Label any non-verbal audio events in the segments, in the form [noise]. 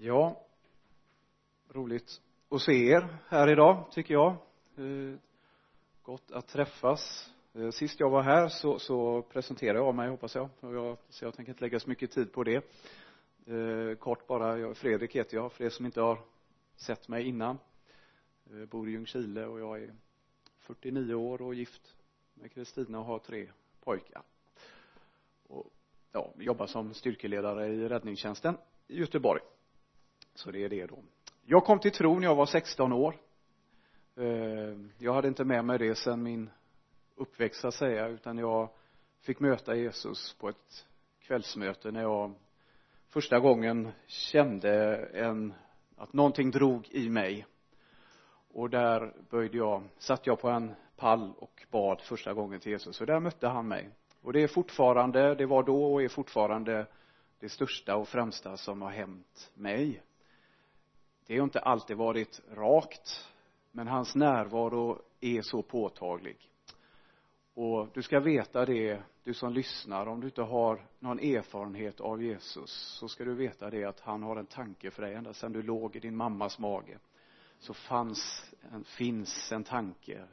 Ja, roligt att se er här idag, tycker jag. Eh, gott att träffas. Eh, sist jag var här så, så presenterade jag mig, hoppas jag. jag. Så jag tänker inte lägga så mycket tid på det. Eh, kort bara, jag, Fredrik heter jag, för er som inte har sett mig innan. Jag bor i Ljungskile och jag är 49 år och gift med Kristina och har tre pojkar. Och ja, jobbar som styrkeledare i räddningstjänsten i Göteborg så det är det då. Jag kom till tro när jag var 16 år. Eh, jag hade inte med mig det sedan min uppväxt så att säga utan jag fick möta Jesus på ett kvällsmöte när jag första gången kände en att någonting drog i mig. Och där böjde jag satt jag på en pall och bad första gången till Jesus. Och där mötte han mig. Och det är fortfarande det var då och är fortfarande det största och främsta som har hänt mig det har inte alltid varit rakt men hans närvaro är så påtaglig. Och du ska veta det du som lyssnar om du inte har någon erfarenhet av Jesus så ska du veta det att han har en tanke för dig. Ända sedan du låg i din mammas mage så fanns en, finns en tanke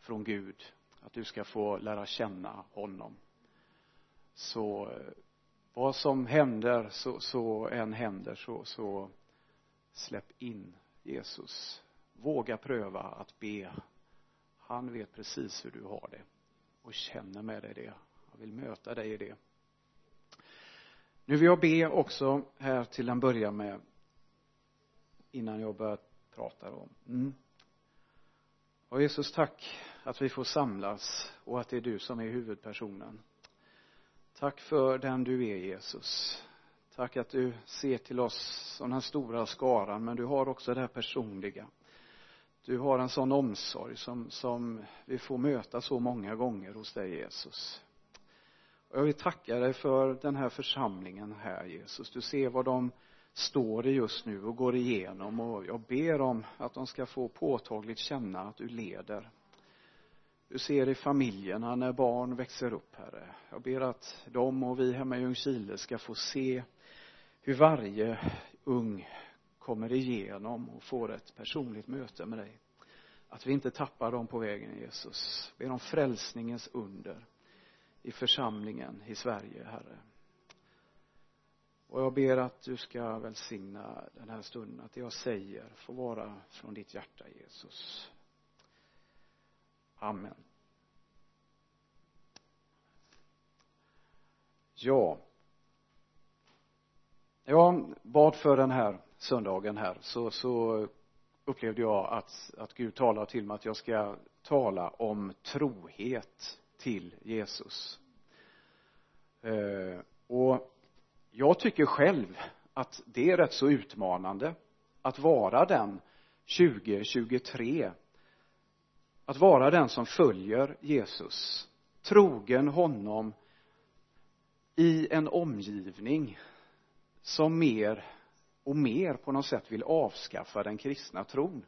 från Gud att du ska få lära känna honom. Så eh, vad som händer så, så än händer så, så släpp in Jesus. Våga pröva att be. Han vet precis hur du har det och känner med dig det. Han vill möta dig i det. Nu vill jag be också här till en början med innan jag börjar prata om mm. och Jesus tack att vi får samlas och att det är du som är huvudpersonen. Tack för den du är Jesus tack att du ser till oss som den stora skaran men du har också det här personliga. Du har en sån omsorg som, som vi får möta så många gånger hos dig Jesus. Och jag vill tacka dig för den här församlingen här Jesus. Du ser vad de står i just nu och går igenom och jag ber om att de ska få påtagligt känna att du leder. Du ser i familjerna när barn växer upp herre. Jag ber att de och vi hemma i Ljungskile ska få se hur varje ung kommer igenom och får ett personligt möte med dig. Att vi inte tappar dem på vägen Jesus. Ber om frälsningens under i församlingen i Sverige herre. Och jag ber att du ska välsigna den här stunden att det jag säger får vara från ditt hjärta Jesus. Amen. Ja jag bad för den här söndagen här. Så, så upplevde jag att, att Gud talar till mig att jag ska tala om trohet till Jesus. Eh, och jag tycker själv att det är rätt så utmanande att vara den 2023 att vara den som följer Jesus trogen honom i en omgivning som mer och mer på något sätt vill avskaffa den kristna tron.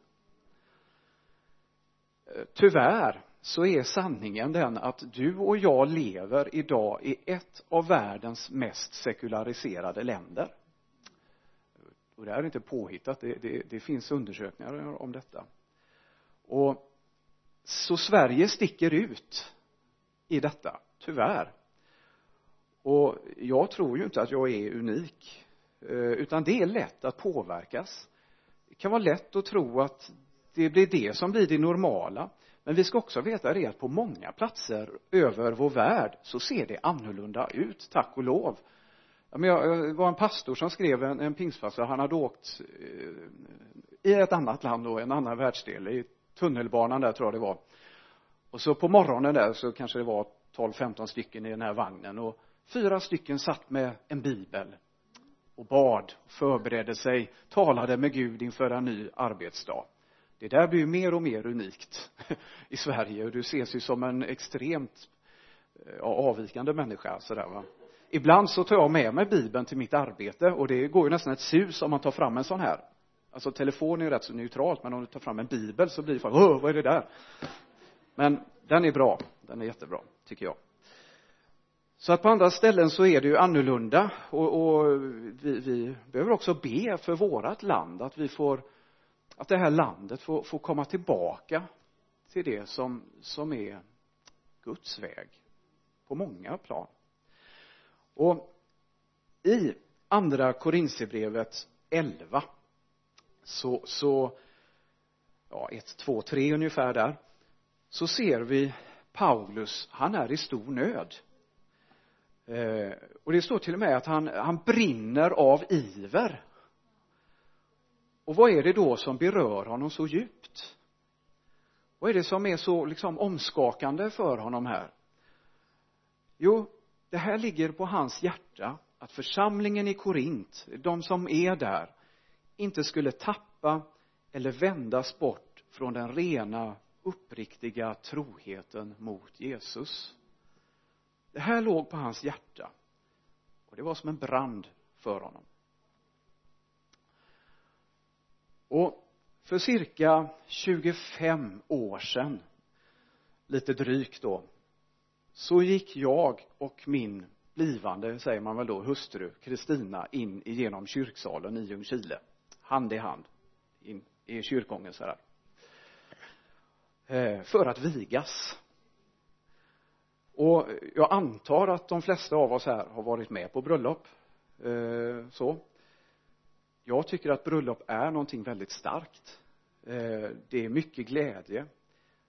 Eh, tyvärr så är sanningen den att du och jag lever idag i ett av världens mest sekulariserade länder. Och det här är inte påhittat det, det, det finns undersökningar om detta. Och så Sverige sticker ut i detta tyvärr och jag tror ju inte att jag är unik eh, utan det är lätt att påverkas. Det kan vara lätt att tro att det blir det som blir det normala men vi ska också veta det att på många platser över vår värld så ser det annorlunda ut tack och lov. Men jag eh, var en pastor som skrev en, en pingstpastor. Han hade åkt eh, i ett annat land och en annan världsdel i tunnelbanan där tror jag det var. Och så på morgonen där så kanske det var 12-15 stycken i den här vagnen. Och fyra stycken satt med en bibel och bad, förberedde sig, talade med Gud inför en ny arbetsdag. Det där blir ju mer och mer unikt [laughs] i Sverige och du ses ju som en extremt eh, avvikande människa sådär va. Ibland så tar jag med mig bibeln till mitt arbete och det går ju nästan ett sus om man tar fram en sån här. Alltså telefon är ju rätt så neutralt men om du tar fram en bibel så blir det folk åh vad är det där? Men den är bra. Den är jättebra tycker jag så att på andra ställen så är det ju annorlunda. Och, och vi, vi behöver också be för vårat land att vi får att det här landet får, får komma tillbaka till det som, som är Guds väg på många plan. Och i andra Korinthierbrevet 11 så, så ja, ett, två, tre ungefär där så ser vi Paulus, han är i stor nöd eh, och det står till och med att han, han brinner av iver. Och vad är det då som berör honom så djupt? Vad är det som är så liksom omskakande för honom här? Jo det här ligger på hans hjärta att församlingen i Korint, de som är där inte skulle tappa eller vändas bort från den rena uppriktiga troheten mot Jesus det här låg på hans hjärta. Och det var som en brand för honom. Och för cirka 25 år sedan lite drygt då så gick jag och min blivande, säger man väl då, hustru Kristina in igenom kyrksalen i Ljungskile hand i hand in i kyrkogången så här eh, för att vigas och jag antar att de flesta av oss här har varit med på bröllop. Eh, så. Jag tycker att bröllop är någonting väldigt starkt. Eh, det är mycket glädje.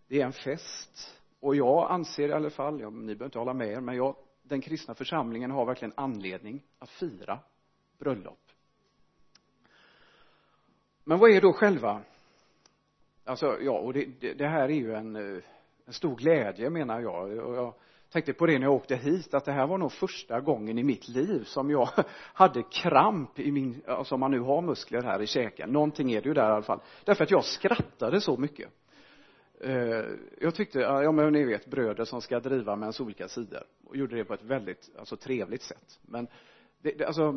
Det är en fest. Och jag anser i alla fall, ja, ni behöver inte hålla med er, men jag, den kristna församlingen har verkligen anledning att fira bröllop. Men vad är då själva? Alltså ja och det, det, det här är ju en, eh, en stor glädje menar jag. Och jag tänkte på det när jag åkte hit att det här var nog första gången i mitt liv som jag [laughs] hade kramp i min, som alltså man nu har muskler här i käken, någonting är det ju där i alla fall. Därför att jag skrattade så mycket. Eh, jag tyckte, ja men ni vet bröder som ska driva med ens olika sidor. Och gjorde det på ett väldigt, alltså trevligt sätt. Men det, det, alltså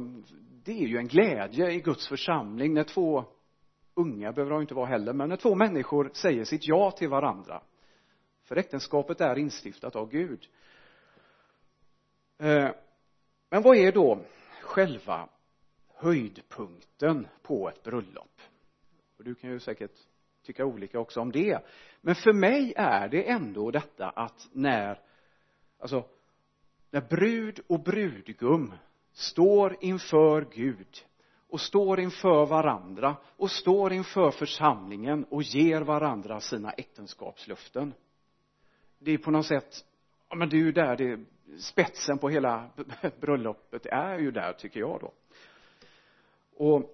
det är ju en glädje i Guds församling när två unga behöver de inte vara heller men när två människor säger sitt ja till varandra för äktenskapet är instiftat av Gud. Eh, men vad är då själva höjdpunkten på ett bröllop? Och du kan ju säkert tycka olika också om det. Men för mig är det ändå detta att när alltså när brud och brudgum står inför Gud och står inför varandra och står inför församlingen och ger varandra sina äktenskapslöften det är på något sätt ja men det är ju där det spetsen på hela [laughs] bröllopet är ju där tycker jag då. Och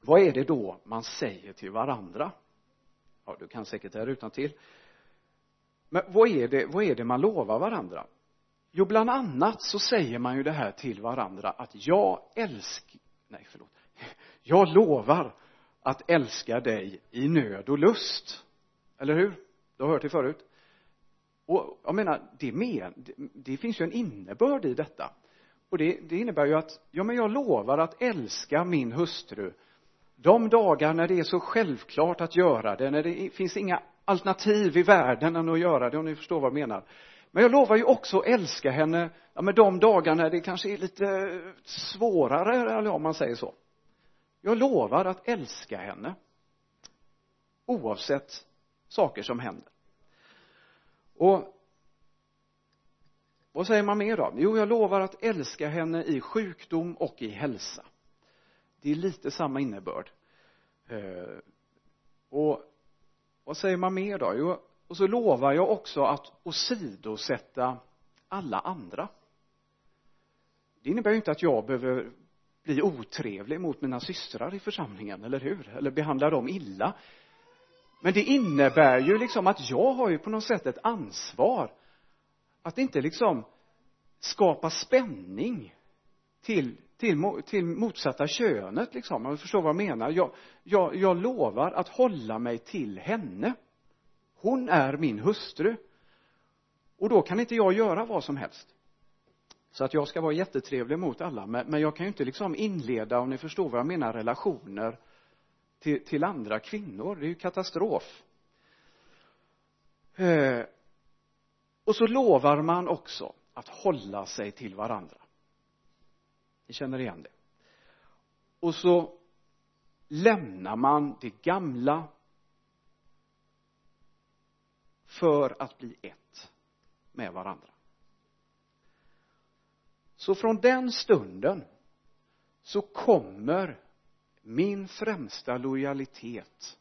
vad är det då man säger till varandra? Ja du kan säkert det här utan till. Men vad är det vad är det man lovar varandra? Jo bland annat så säger man ju det här till varandra att jag älskar nej förlåt. [laughs] Jag lovar att älska dig i nöd och lust. Eller hur? Du har hört det förut och jag menar det med det, det finns ju en innebörd i detta. Och det, det innebär ju att ja men jag lovar att älska min hustru de dagar när det är så självklart att göra det när det finns inga alternativ i världen än att göra det om ni förstår vad jag menar. Men jag lovar ju också att älska henne ja men de dagar när det kanske är lite svårare eller om man säger så. Jag lovar att älska henne oavsett saker som händer och vad säger man mer då? Jo jag lovar att älska henne i sjukdom och i hälsa. Det är lite samma innebörd. Eh, och vad säger man mer då? Jo och så lovar jag också att åsidosätta alla andra. Det innebär ju inte att jag behöver bli otrevlig mot mina systrar i församlingen, eller hur? Eller behandla dem illa. Men det innebär ju liksom att jag har ju på något sätt ett ansvar att inte liksom skapa spänning till, till, till motsatta könet liksom, om du förstår vad jag menar. Jag, jag, jag lovar att hålla mig till henne. Hon är min hustru. Och då kan inte jag göra vad som helst. Så att jag ska vara jättetrevlig mot alla, men, men jag kan ju inte liksom inleda, om ni förstår vad jag menar, relationer till, till andra kvinnor. Det är ju katastrof. Eh, och så lovar man också att hålla sig till varandra ni känner igen det och så lämnar man det gamla för att bli ett med varandra så från den stunden så kommer min främsta lojalitet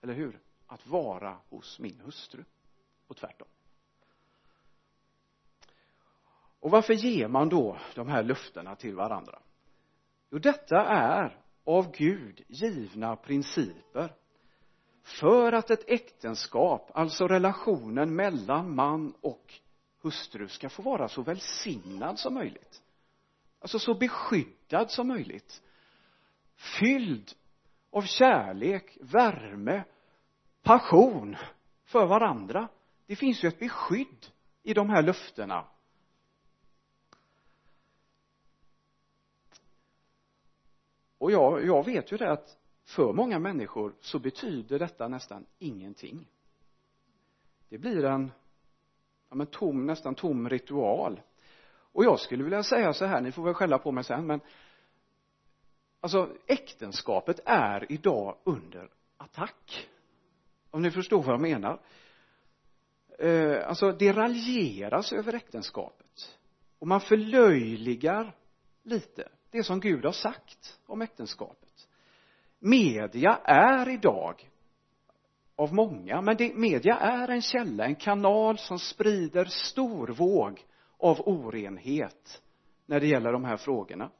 eller hur? Att vara hos min hustru. Och tvärtom. Och varför ger man då de här löftena till varandra? Jo detta är av Gud givna principer. För att ett äktenskap, alltså relationen mellan man och hustru ska få vara så välsignad som möjligt. Alltså så beskyddad som möjligt fylld av kärlek, värme, passion för varandra. Det finns ju ett beskydd i de här löftena. Och jag, jag vet ju det att för många människor så betyder detta nästan ingenting. Det blir en ja men tom, nästan tom ritual. Och jag skulle vilja säga så här, ni får väl skälla på mig sen men alltså äktenskapet är idag under attack. Om ni förstår vad jag menar. Eh, alltså det raljeras över äktenskapet. Och man förlöjligar lite det som Gud har sagt om äktenskapet. Media är idag av många men det, media är en källa, en kanal som sprider stor våg av orenhet när det gäller de här frågorna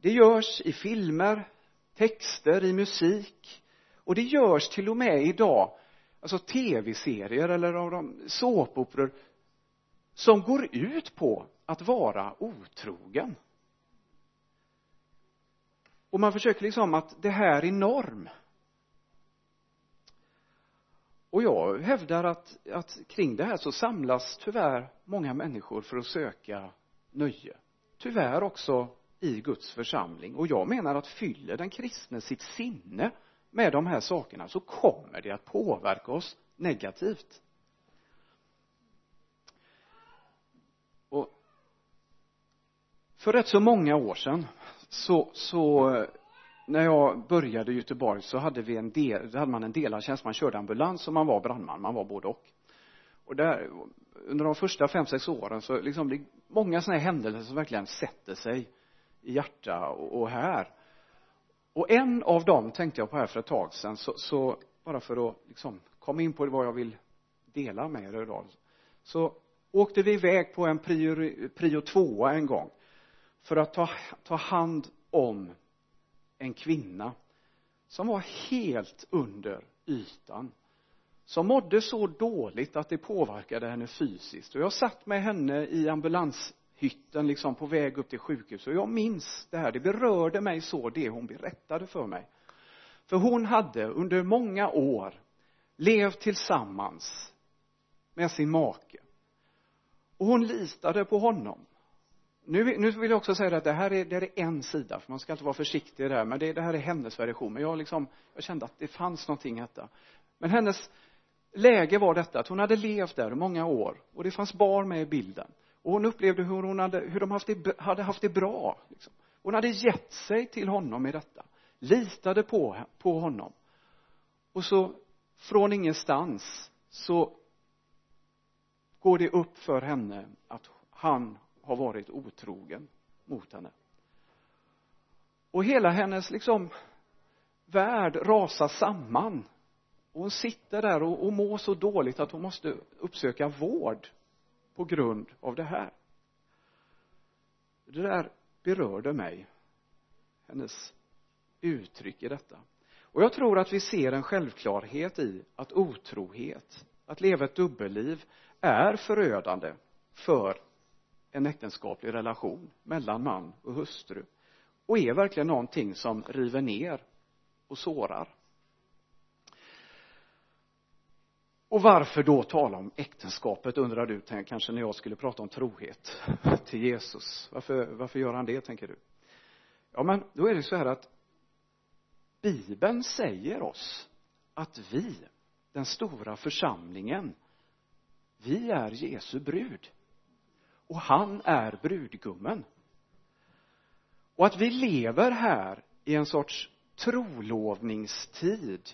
det görs i filmer, texter, i musik. Och det görs till och med idag alltså tv-serier eller av de såpoperor som går ut på att vara otrogen. Och man försöker liksom att det här är norm. Och jag hävdar att, att kring det här så samlas tyvärr många människor för att söka nöje. Tyvärr också i Guds församling. Och jag menar att fyller den kristne sitt sinne med de här sakerna så kommer det att påverka oss negativt. Och för rätt så många år sedan så, så när jag började i Göteborg så hade vi en del, då hade man en delad tjänst, man körde ambulans och man var brandman, man var både och. Och där under de första fem, sex åren så liksom det är många sådana här händelser som verkligen sätter sig hjärta och, och här. Och en av dem tänkte jag på här för ett tag sedan så, så bara för att liksom komma in på vad jag vill dela med er idag så åkte vi iväg på en prio, prio tvåa en gång för att ta, ta hand om en kvinna som var helt under ytan som mådde så dåligt att det påverkade henne fysiskt. Och jag satt med henne i ambulans hytten, liksom på väg upp till sjukhuset. och jag minns det här det berörde mig så det hon berättade för mig för hon hade under många år levt tillsammans med sin make och hon litade på honom nu, nu vill jag också säga att det här är, det här är en sida, för man ska alltid vara försiktig där, men det, det här är hennes version. Men jag liksom, jag kände att det fanns någonting i detta. Men hennes läge var detta, att hon hade levt där i många år och det fanns barn med i bilden. Och hon upplevde hur hon hade, hur de haft det, hade haft det bra. Liksom. Hon hade gett sig till honom i detta, litade på, på honom. Och så från ingenstans så går det upp för henne att han har varit otrogen mot henne och hela hennes liksom värld rasar samman och hon sitter där och, och mår så dåligt att hon måste uppsöka vård på grund av det här. Det där berörde mig hennes uttryck i detta. Och jag tror att vi ser en självklarhet i att otrohet att leva ett dubbelliv är förödande för en äktenskaplig relation mellan man och hustru. Och är verkligen någonting som river ner och sårar. Och varför då tala om äktenskapet undrar du kanske när jag skulle prata om trohet till Jesus. Varför, varför gör han det tänker du? Ja men då är det så här att bibeln säger oss att vi den stora församlingen vi är Jesu brud. Och han är brudgummen. Och att vi lever här i en sorts trolovningstid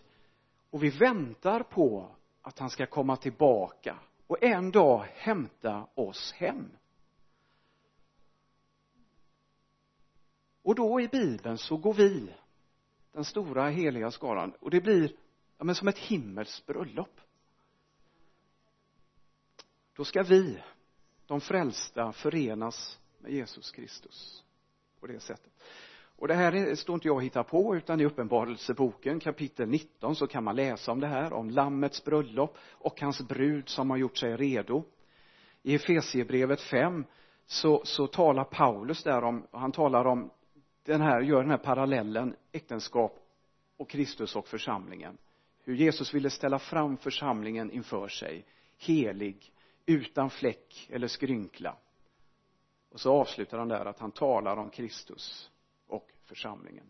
och vi väntar på att han ska komma tillbaka och en dag hämta oss hem. Och då i bibeln så går vi den stora heliga skaran och det blir ja, men som ett himmelskt bröllop. Då ska vi de frälsta förenas med Jesus Kristus på det sättet och det här står inte jag och hittar på utan i uppenbarelseboken kapitel 19 så kan man läsa om det här om lammets bröllop och hans brud som har gjort sig redo. I Efesiebrevet 5 så, så talar Paulus där om, han talar om den här, gör den här parallellen äktenskap och Kristus och församlingen. Hur Jesus ville ställa fram församlingen inför sig helig utan fläck eller skrynkla. Och så avslutar han där att han talar om Kristus församlingen.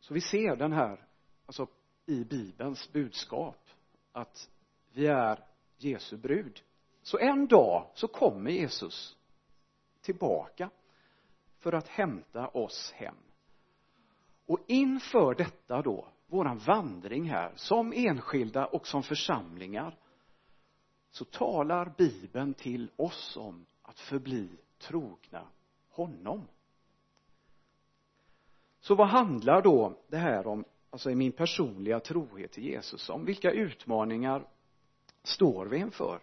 Så vi ser den här alltså i bibelns budskap att vi är Jesu brud. Så en dag så kommer Jesus tillbaka för att hämta oss hem. Och inför detta då våran vandring här som enskilda och som församlingar så talar bibeln till oss om att förbli trogna honom. Så vad handlar då det här om alltså i min personliga trohet till Jesus om vilka utmaningar står vi inför?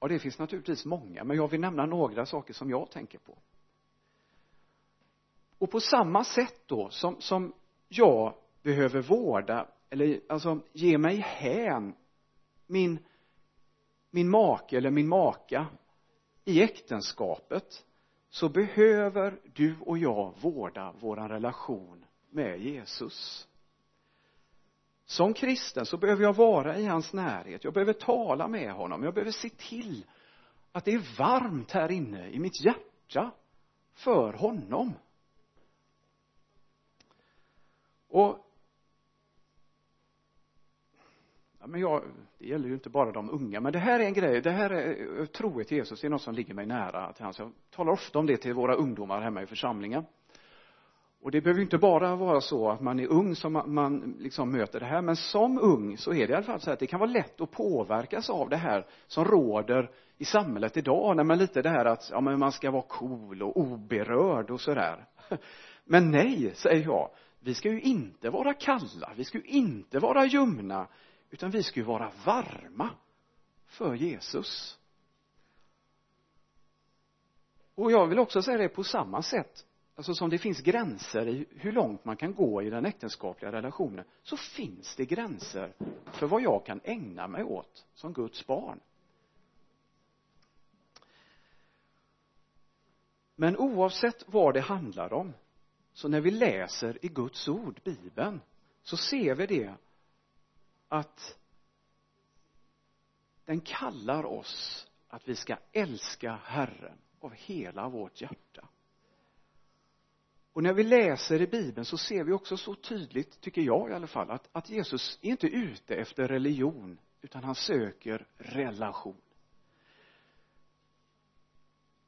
Ja det finns naturligtvis många men jag vill nämna några saker som jag tänker på. Och på samma sätt då som, som jag behöver vårda eller alltså ge mig hän min min make eller min maka i äktenskapet så behöver du och jag vårda våran relation med Jesus. Som kristen så behöver jag vara i hans närhet. Jag behöver tala med honom. Jag behöver se till att det är varmt här inne i mitt hjärta för honom. Och ja, men jag, det gäller ju inte bara de unga, men det här är en grej, det här är eh, trohet till Jesus, det är något som ligger mig nära till hans. Jag talar ofta om det till våra ungdomar hemma i församlingen. Och det behöver ju inte bara vara så att man är ung som man, man liksom möter det här, men som ung så är det i alla fall så att det kan vara lätt att påverkas av det här som råder i samhället idag, när man lite det här att, ja men man ska vara cool och oberörd och sådär. [laughs] Men nej, säger jag, vi ska ju inte vara kalla, vi ska ju inte vara ljumna, utan vi ska ju vara varma för Jesus. Och jag vill också säga det på samma sätt. Alltså som det finns gränser i hur långt man kan gå i den äktenskapliga relationen så finns det gränser för vad jag kan ägna mig åt som Guds barn. Men oavsett vad det handlar om så när vi läser i Guds ord, bibeln så ser vi det att den kallar oss att vi ska älska Herren av hela vårt hjärta. Och när vi läser i bibeln så ser vi också så tydligt, tycker jag i alla fall, att, att Jesus är inte ute efter religion utan han söker relation.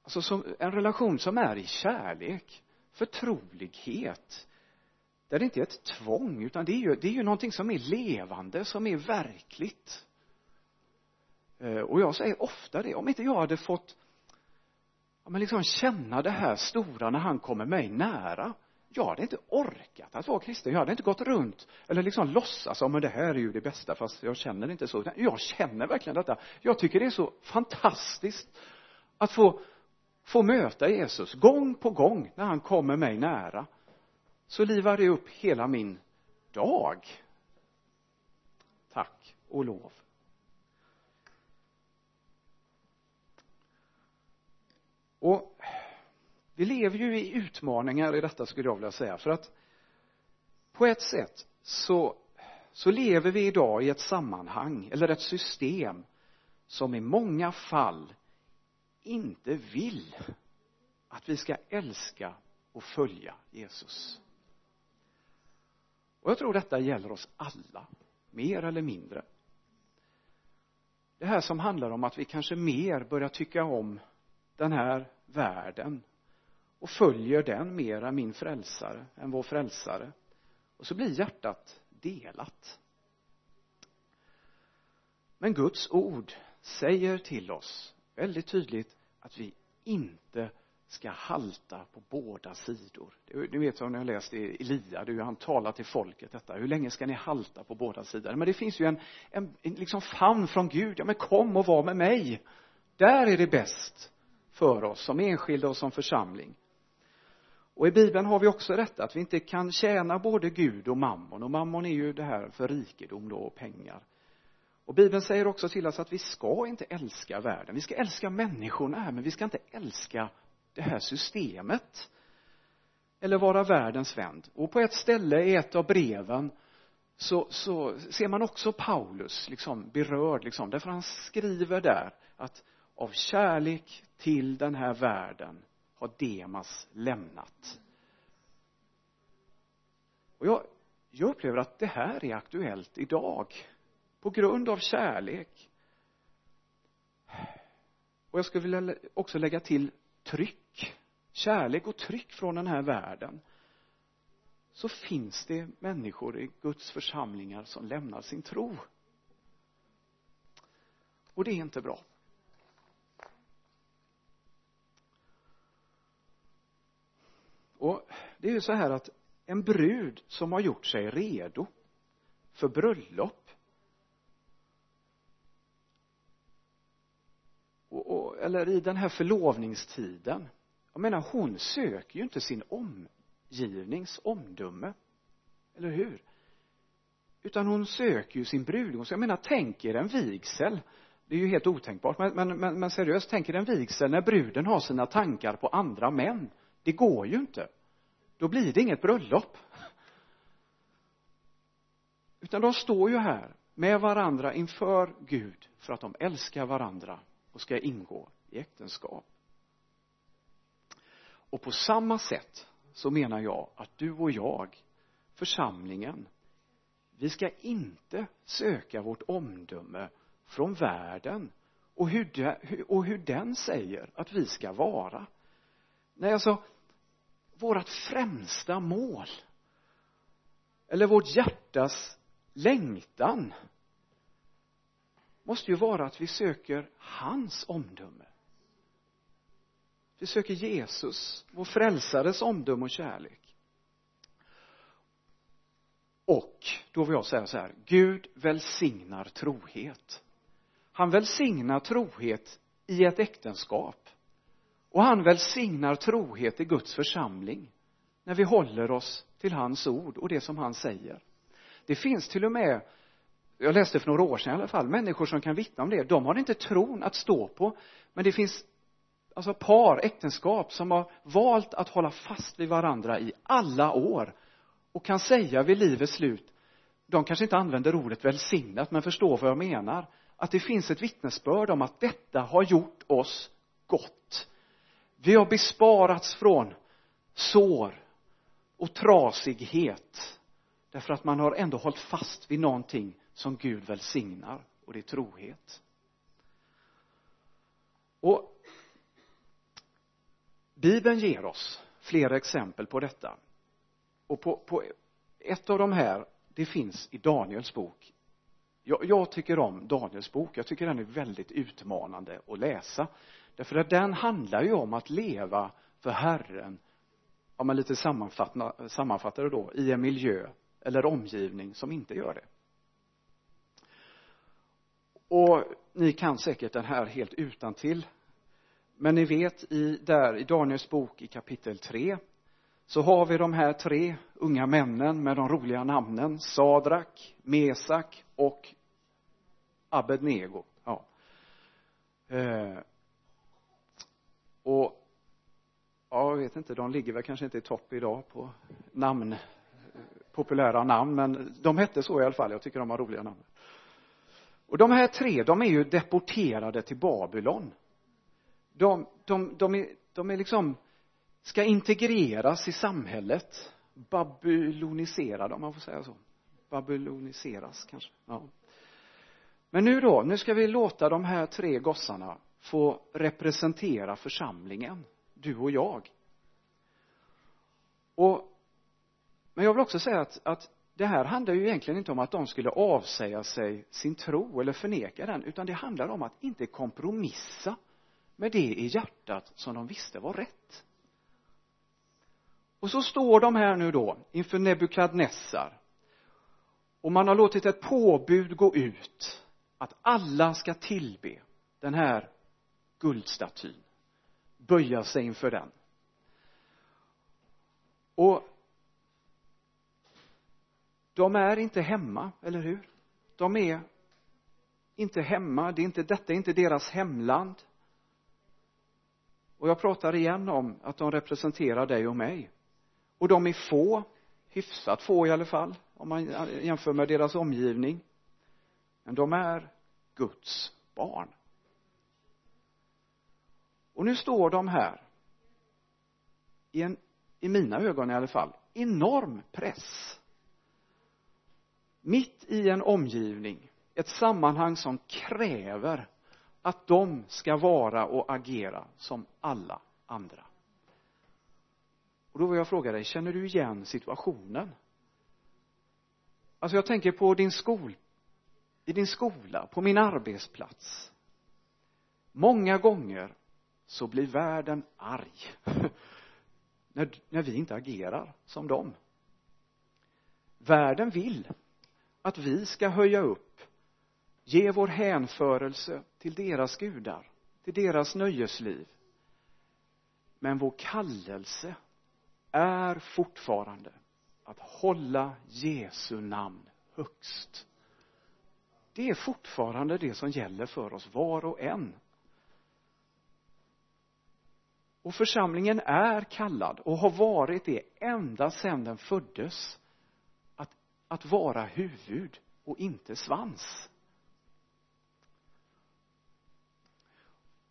Alltså som, en relation som är i kärlek förtrolighet där det inte är ett tvång utan det är ju, det är ju någonting som är levande, som är verkligt. Eh, och jag säger ofta det, om inte jag hade fått ja, men liksom känna det här stora när han kommer mig nära jag hade inte orkat att vara kristen. Jag hade inte gått runt eller liksom låtsas om men det här är ju det bästa fast jag känner inte så. Jag känner verkligen detta. Jag tycker det är så fantastiskt att få få möta Jesus gång på gång när han kommer mig nära så livar det upp hela min dag. Tack och lov. Och vi lever ju i utmaningar i detta skulle jag vilja säga. För att på ett sätt så så lever vi idag i ett sammanhang eller ett system som i många fall inte vill att vi ska älska och följa Jesus och jag tror detta gäller oss alla mer eller mindre. Det här som handlar om att vi kanske mer börjar tycka om den här världen och följer den mer än min frälsare, än vår frälsare. Och så blir hjärtat delat. Men Guds ord säger till oss väldigt tydligt att vi inte ska halta på båda sidor. Ni vet om ni har läst i Elia, hur han talar till folket detta, hur länge ska ni halta på båda sidor? Men det finns ju en, en, en liksom famn från Gud, ja men kom och var med mig. Där är det bäst för oss som enskilda och som församling. Och i bibeln har vi också detta att vi inte kan tjäna både Gud och mammon. Och mammon är ju det här för rikedom då och pengar. Och bibeln säger också till oss att vi ska inte älska världen. Vi ska älska människorna här men vi ska inte älska det här systemet. Eller vara världens vän och på ett ställe i ett av breven så, så ser man också Paulus liksom berörd liksom. Därför han skriver där att av kärlek till den här världen har Demas lämnat. Och jag, jag upplever att det här är aktuellt idag på grund av kärlek. Och jag skulle vilja också lägga till tryck kärlek och tryck från den här världen så finns det människor i Guds församlingar som lämnar sin tro. Och det är inte bra. Och det är ju så här att en brud som har gjort sig redo för bröllop och, och, eller i den här förlovningstiden jag menar hon söker ju inte sin omgivnings omdöme. Eller hur? Utan hon söker ju sin brudgom jag menar tänk er en vigsel. Det är ju helt otänkbart. Men, men, men, men seriöst tänk er en vigsel när bruden har sina tankar på andra män. Det går ju inte. Då blir det inget bröllop. Utan de står ju här med varandra inför Gud för att de älskar varandra och ska ingå i äktenskap. Och på samma sätt så menar jag att du och jag församlingen vi ska inte söka vårt omdöme från världen och hur, de, och hur den säger att vi ska vara. Nej alltså vårt främsta mål eller vårt hjärtas längtan måste ju vara att vi söker hans omdöme vi söker Jesus vår frälsares omdöme och kärlek. Och då vill jag säga så här Gud välsignar trohet. Han välsignar trohet i ett äktenskap. Och han välsignar trohet i Guds församling när vi håller oss till hans ord och det som han säger. Det finns till och med jag läste för några år sedan i alla fall människor som kan vittna om det. De har inte tron att stå på men det finns alltså par, äktenskap som har valt att hålla fast vid varandra i alla år och kan säga vid livets slut de kanske inte använder ordet välsignat men förstår vad jag menar att det finns ett vittnesbörd om att detta har gjort oss gott. Vi har besparats från sår och trasighet därför att man har ändå hållit fast vid någonting som Gud välsignar och det är trohet. Och bibeln ger oss flera exempel på detta. Och på, på ett av de här det finns i Daniels bok. Jag, jag tycker om Daniels bok. Jag tycker den är väldigt utmanande att läsa. Därför att den handlar ju om att leva för Herren. Om man lite sammanfattar det då i en miljö eller omgivning som inte gör det. Och ni kan säkert den här helt utan till men ni vet i där i Daniels bok i kapitel 3 så har vi de här tre unga männen med de roliga namnen Sadrak, Mesak och Abednego. Ja. Eh, och ja, jag vet inte, de ligger väl kanske inte i topp idag på namn populära namn men de hette så i alla fall, jag tycker de har roliga namn. Och de här tre, de är ju deporterade till Babylon de, de, de är, de är liksom ska integreras i samhället. Babyloniserade om man får säga så. Babyloniseras kanske. Ja. Men nu då nu ska vi låta de här tre gossarna få representera församlingen du och jag. Och men jag vill också säga att, att det här handlar ju egentligen inte om att de skulle avsäga sig sin tro eller förneka den utan det handlar om att inte kompromissa med det i hjärtat som de visste var rätt och så står de här nu då inför Nebukadnessar och man har låtit ett påbud gå ut att alla ska tillbe den här guldstatyn böja sig inför den och de är inte hemma, eller hur? De är inte hemma, det är inte, detta är inte deras hemland. Och jag pratar igen om att de representerar dig och mig. Och de är få, hyfsat få i alla fall, om man jämför med deras omgivning. Men de är Guds barn. Och nu står de här i en, i mina ögon i alla fall, enorm press mitt i en omgivning, ett sammanhang som kräver att de ska vara och agera som alla andra. Och då vill jag fråga dig, känner du igen situationen? Alltså jag tänker på din skol, i din skola, på min arbetsplats. Många gånger så blir världen arg [laughs] när, när vi inte agerar som dem. Världen vill att vi ska höja upp, ge vår hänförelse till deras gudar, till deras nöjesliv. Men vår kallelse är fortfarande att hålla Jesu namn högst. Det är fortfarande det som gäller för oss var och en. Och församlingen är kallad och har varit det ända sedan den föddes att vara huvud och inte svans.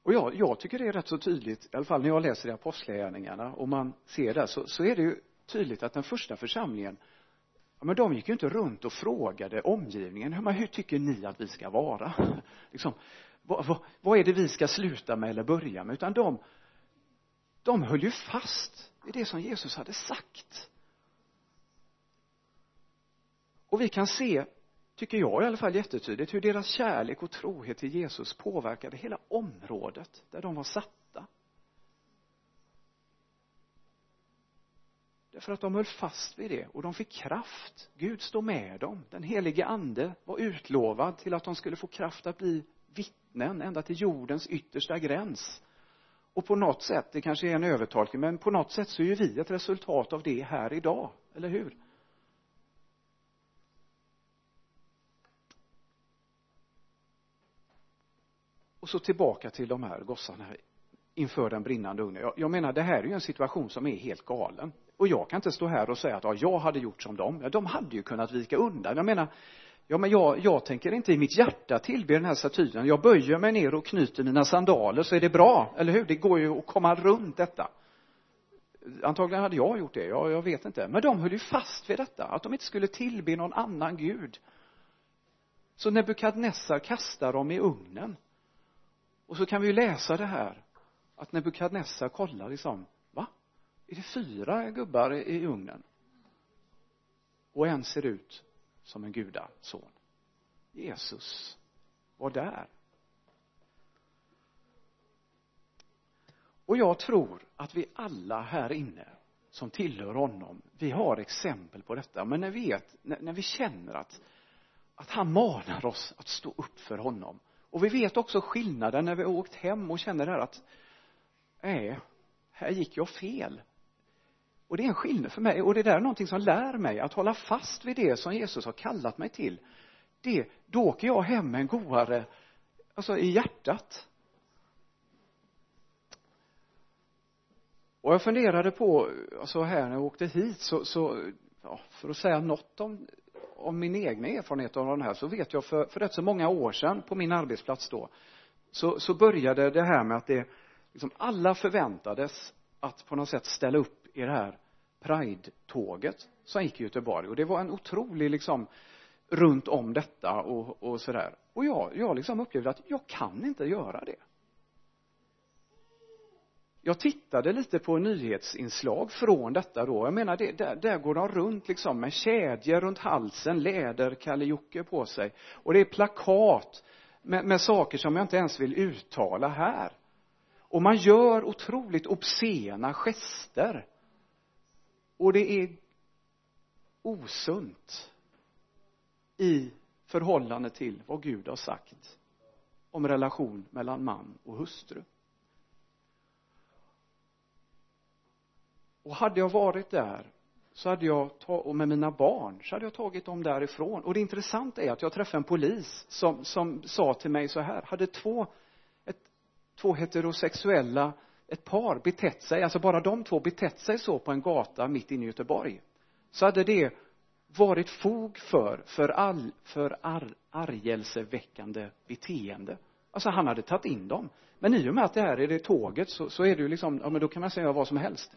Och jag, jag tycker det är rätt så tydligt, i alla fall när jag läser i apostlagärningarna och man ser det så, så är det ju tydligt att den första församlingen ja, men de gick ju inte runt och frågade omgivningen, men hur tycker ni att vi ska vara? [laughs] liksom, vad, vad, vad är det vi ska sluta med eller börja med? Utan de, de höll ju fast vid det som Jesus hade sagt. Och vi kan se, tycker jag i alla fall jättetydligt, hur deras kärlek och trohet till Jesus påverkade hela området där de var satta. Därför att de höll fast vid det och de fick kraft. Gud stod med dem. Den helige ande var utlovad till att de skulle få kraft att bli vittnen ända till jordens yttersta gräns. Och på något sätt, det kanske är en övertolkning, men på något sätt så är ju vi ett resultat av det här idag, eller hur? Och så tillbaka till de här gossarna inför den brinnande ugnen. Jag, jag menar, det här är ju en situation som är helt galen. Och jag kan inte stå här och säga att ja, jag hade gjort som dem. Ja, de hade ju kunnat vika undan. Jag menar, ja men jag, jag tänker inte i mitt hjärta tillbe den här statyn. Jag böjer mig ner och knyter mina sandaler så är det bra, eller hur? Det går ju att komma runt detta. Antagligen hade jag gjort det, ja, jag vet inte. Men de höll ju fast vid detta, att de inte skulle tillbe någon annan gud. Så Nebukadnessar kastar dem i ugnen. Och så kan vi ju läsa det här att Nebukadnessar kollar liksom, va? Är det fyra gubbar i ugnen? Och en ser ut som en gudason. Jesus var där. Och jag tror att vi alla här inne som tillhör honom, vi har exempel på detta, men när vi vet, när, när vi känner att, att han manar oss att stå upp för honom och vi vet också skillnaden när vi har åkt hem och känner där att nej, här gick jag fel. Och det är en skillnad för mig och det där är någonting som lär mig att hålla fast vid det som Jesus har kallat mig till. Det, då åker jag hem med en godare, alltså i hjärtat. Och jag funderade på, alltså här när jag åkte hit så, så ja, för att säga något om om min egna erfarenhet av den här så vet jag för, för rätt så många år sedan på min arbetsplats då så, så började det här med att det liksom alla förväntades att på något sätt ställa upp i det här Pride-tåget som gick i Göteborg. Och det var en otrolig liksom runt om detta och, och sådär. Och jag, jag liksom upplevde att jag kan inte göra det jag tittade lite på nyhetsinslag från detta då. Jag menar det, där, där går de runt liksom med kedjor runt halsen läder Kalle på sig. Och det är plakat med, med saker som jag inte ens vill uttala här. Och man gör otroligt obscena gester. Och det är osunt i förhållande till vad Gud har sagt om relation mellan man och hustru. Och hade jag varit där så hade jag och med mina barn så hade jag tagit dem därifrån. Och det intressanta är att jag träffade en polis som, som sa till mig så här hade två ett, två heterosexuella ett par betett sig, alltså bara de två betett sig så på en gata mitt inne i Göteborg så hade det varit fog för, för all, för ar, argelseväckande beteende. Alltså han hade tagit in dem. Men i och med att det här är det tåget så, så är det ju liksom, ja men då kan man säga vad som helst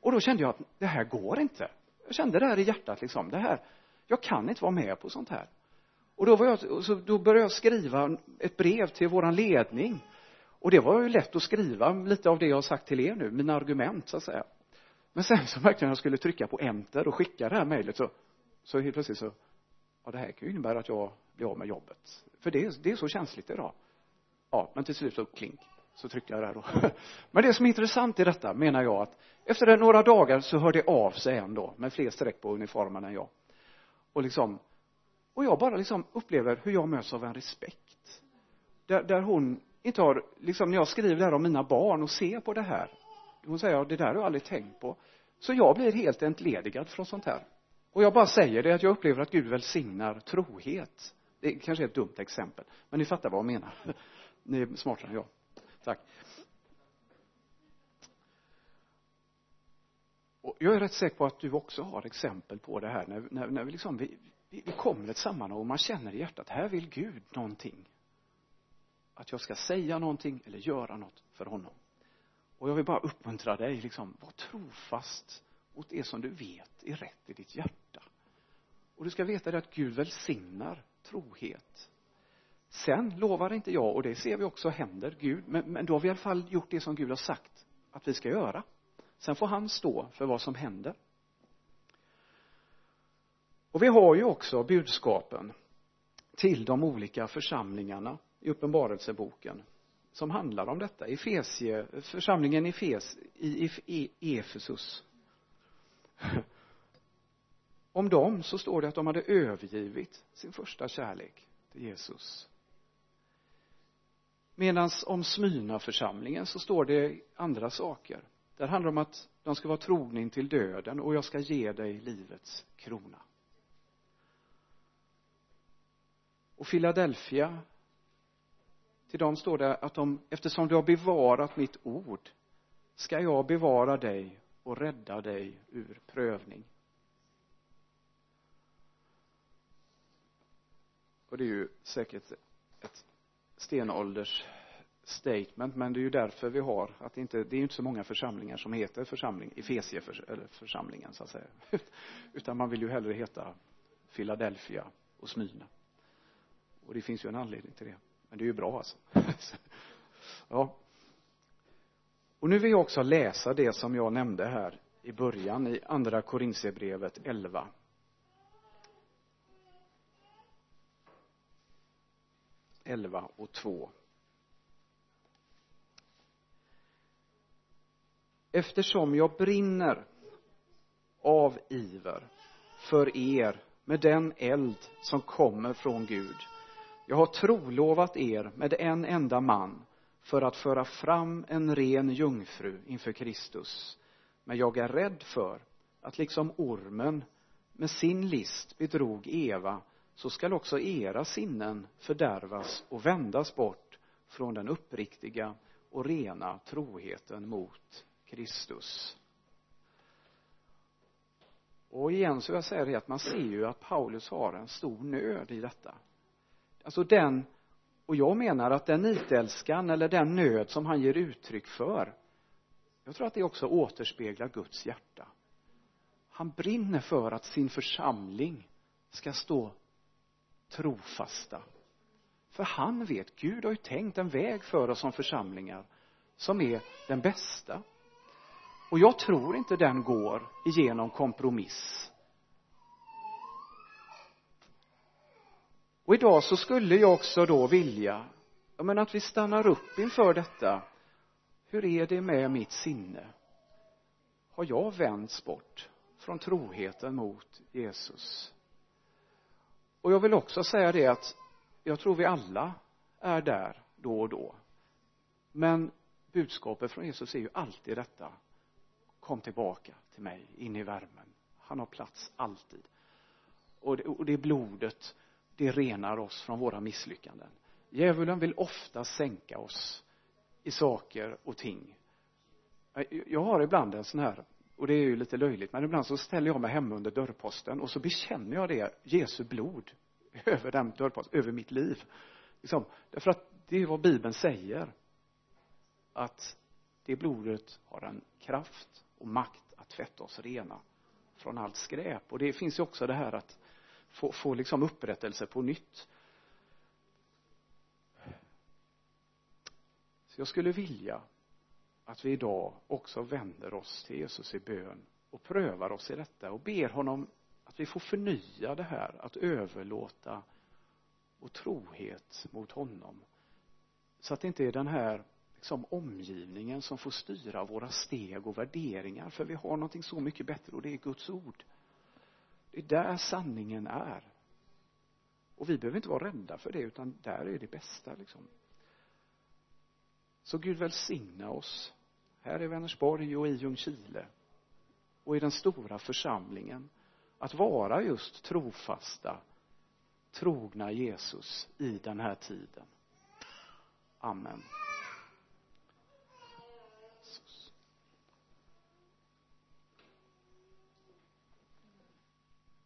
och då kände jag att det här går inte. Jag kände det här i hjärtat liksom det här jag kan inte vara med på sånt här. Och då var jag, så då började jag skriva ett brev till våran ledning. Och det var ju lätt att skriva lite av det jag har sagt till er nu, mina argument så att säga. Men sen så märkte jag när jag skulle trycka på enter och skicka det här mejlet så så helt plötsligt så ja det här kan ju innebära att jag blir av med jobbet. För det är, det är så känsligt idag. Ja men till slut så klink så tryckte jag där då. [laughs] Men det som är intressant i detta menar jag att efter några dagar så hör det av sig en då med fler streck på uniformen än jag. Och liksom och jag bara liksom upplever hur jag möts av en respekt. Där, där hon inte har liksom när jag skriver det här om mina barn och ser på det här hon säger ja, det där har jag aldrig tänkt på. Så jag blir helt entledigad från sånt här. Och jag bara säger det att jag upplever att Gud välsignar trohet. Det kanske är ett dumt exempel men ni fattar vad jag menar. [laughs] Ni är smartare än jag tack. Och jag är rätt säker på att du också har exempel på det här när, när, när vi liksom vi, vi, vi kommer ett sammanhang och man känner i hjärtat här vill Gud någonting. Att jag ska säga någonting eller göra något för honom. Och jag vill bara uppmuntra dig liksom var trofast mot det som du vet är rätt i ditt hjärta. Och du ska veta det att Gud välsignar trohet sen lovar inte jag och det ser vi också händer Gud men, men då har vi i alla fall gjort det som Gud har sagt att vi ska göra. Sen får han stå för vad som händer. Och vi har ju också budskapen till de olika församlingarna i uppenbarelseboken som handlar om detta. Efesie, församlingen Efes, i, i, i Efesus. Om dem så står det att de hade övergivit sin första kärlek till Jesus medan om Smyrna-församlingen så står det andra saker. Där handlar det om att de ska vara trogna till döden och jag ska ge dig livets krona. Och Philadelphia till dem står det att de, eftersom du har bevarat mitt ord ska jag bevara dig och rädda dig ur prövning. Och det är ju säkert ett stenålders statement men det är ju därför vi har att det inte det är ju inte så många församlingar som heter församling Efesie för, eller församlingen så att säga. [laughs] Utan man vill ju hellre heta Philadelphia och Smyrna. Och det finns ju en anledning till det. Men det är ju bra alltså. [laughs] Ja. Och nu vill jag också läsa det som jag nämnde här i början i andra Korinthierbrevet 11 11 och 2 eftersom jag brinner av iver för er med den eld som kommer från Gud. Jag har trolovat er med en enda man för att föra fram en ren jungfru inför Kristus. Men jag är rädd för att liksom ormen med sin list bedrog Eva så skall också era sinnen fördärvas och vändas bort från den uppriktiga och rena troheten mot Kristus. Och igen så vill jag säga det att man ser ju att Paulus har en stor nöd i detta. Alltså den och jag menar att den nitälskan eller den nöd som han ger uttryck för jag tror att det också återspeglar Guds hjärta. Han brinner för att sin församling ska stå trofasta. För han vet, Gud har ju tänkt en väg för oss som församlingar som är den bästa. Och jag tror inte den går igenom kompromiss. Och idag så skulle jag också då vilja ja men att vi stannar upp inför detta. Hur är det med mitt sinne? Har jag vänts bort från troheten mot Jesus? Och jag vill också säga det att jag tror vi alla är där då och då. Men budskapet från Jesus är ju alltid detta. Kom tillbaka till mig in i värmen. Han har plats alltid. Och det, och det blodet det renar oss från våra misslyckanden. Djävulen vill ofta sänka oss i saker och ting. Jag har ibland en sån här och det är ju lite löjligt men ibland så ställer jag mig hemma under dörrposten och så bekänner jag det Jesu blod [laughs] över den dörrposten, över mitt liv. Liksom, därför att det är vad bibeln säger att det blodet har en kraft och makt att tvätta oss rena från allt skräp. Och det finns ju också det här att få, få liksom upprättelse på nytt. Så jag skulle vilja att vi idag också vänder oss till Jesus i bön och prövar oss i detta och ber honom att vi får förnya det här att överlåta vår trohet mot honom. Så att det inte är den här liksom omgivningen som får styra våra steg och värderingar för vi har någonting så mycket bättre och det är Guds ord. Det är där sanningen är. Och vi behöver inte vara rädda för det utan där är det bästa liksom. Så Gud välsigna oss här i Vänersborg och i Ljungskile och i den stora församlingen att vara just trofasta trogna Jesus i den här tiden. Amen.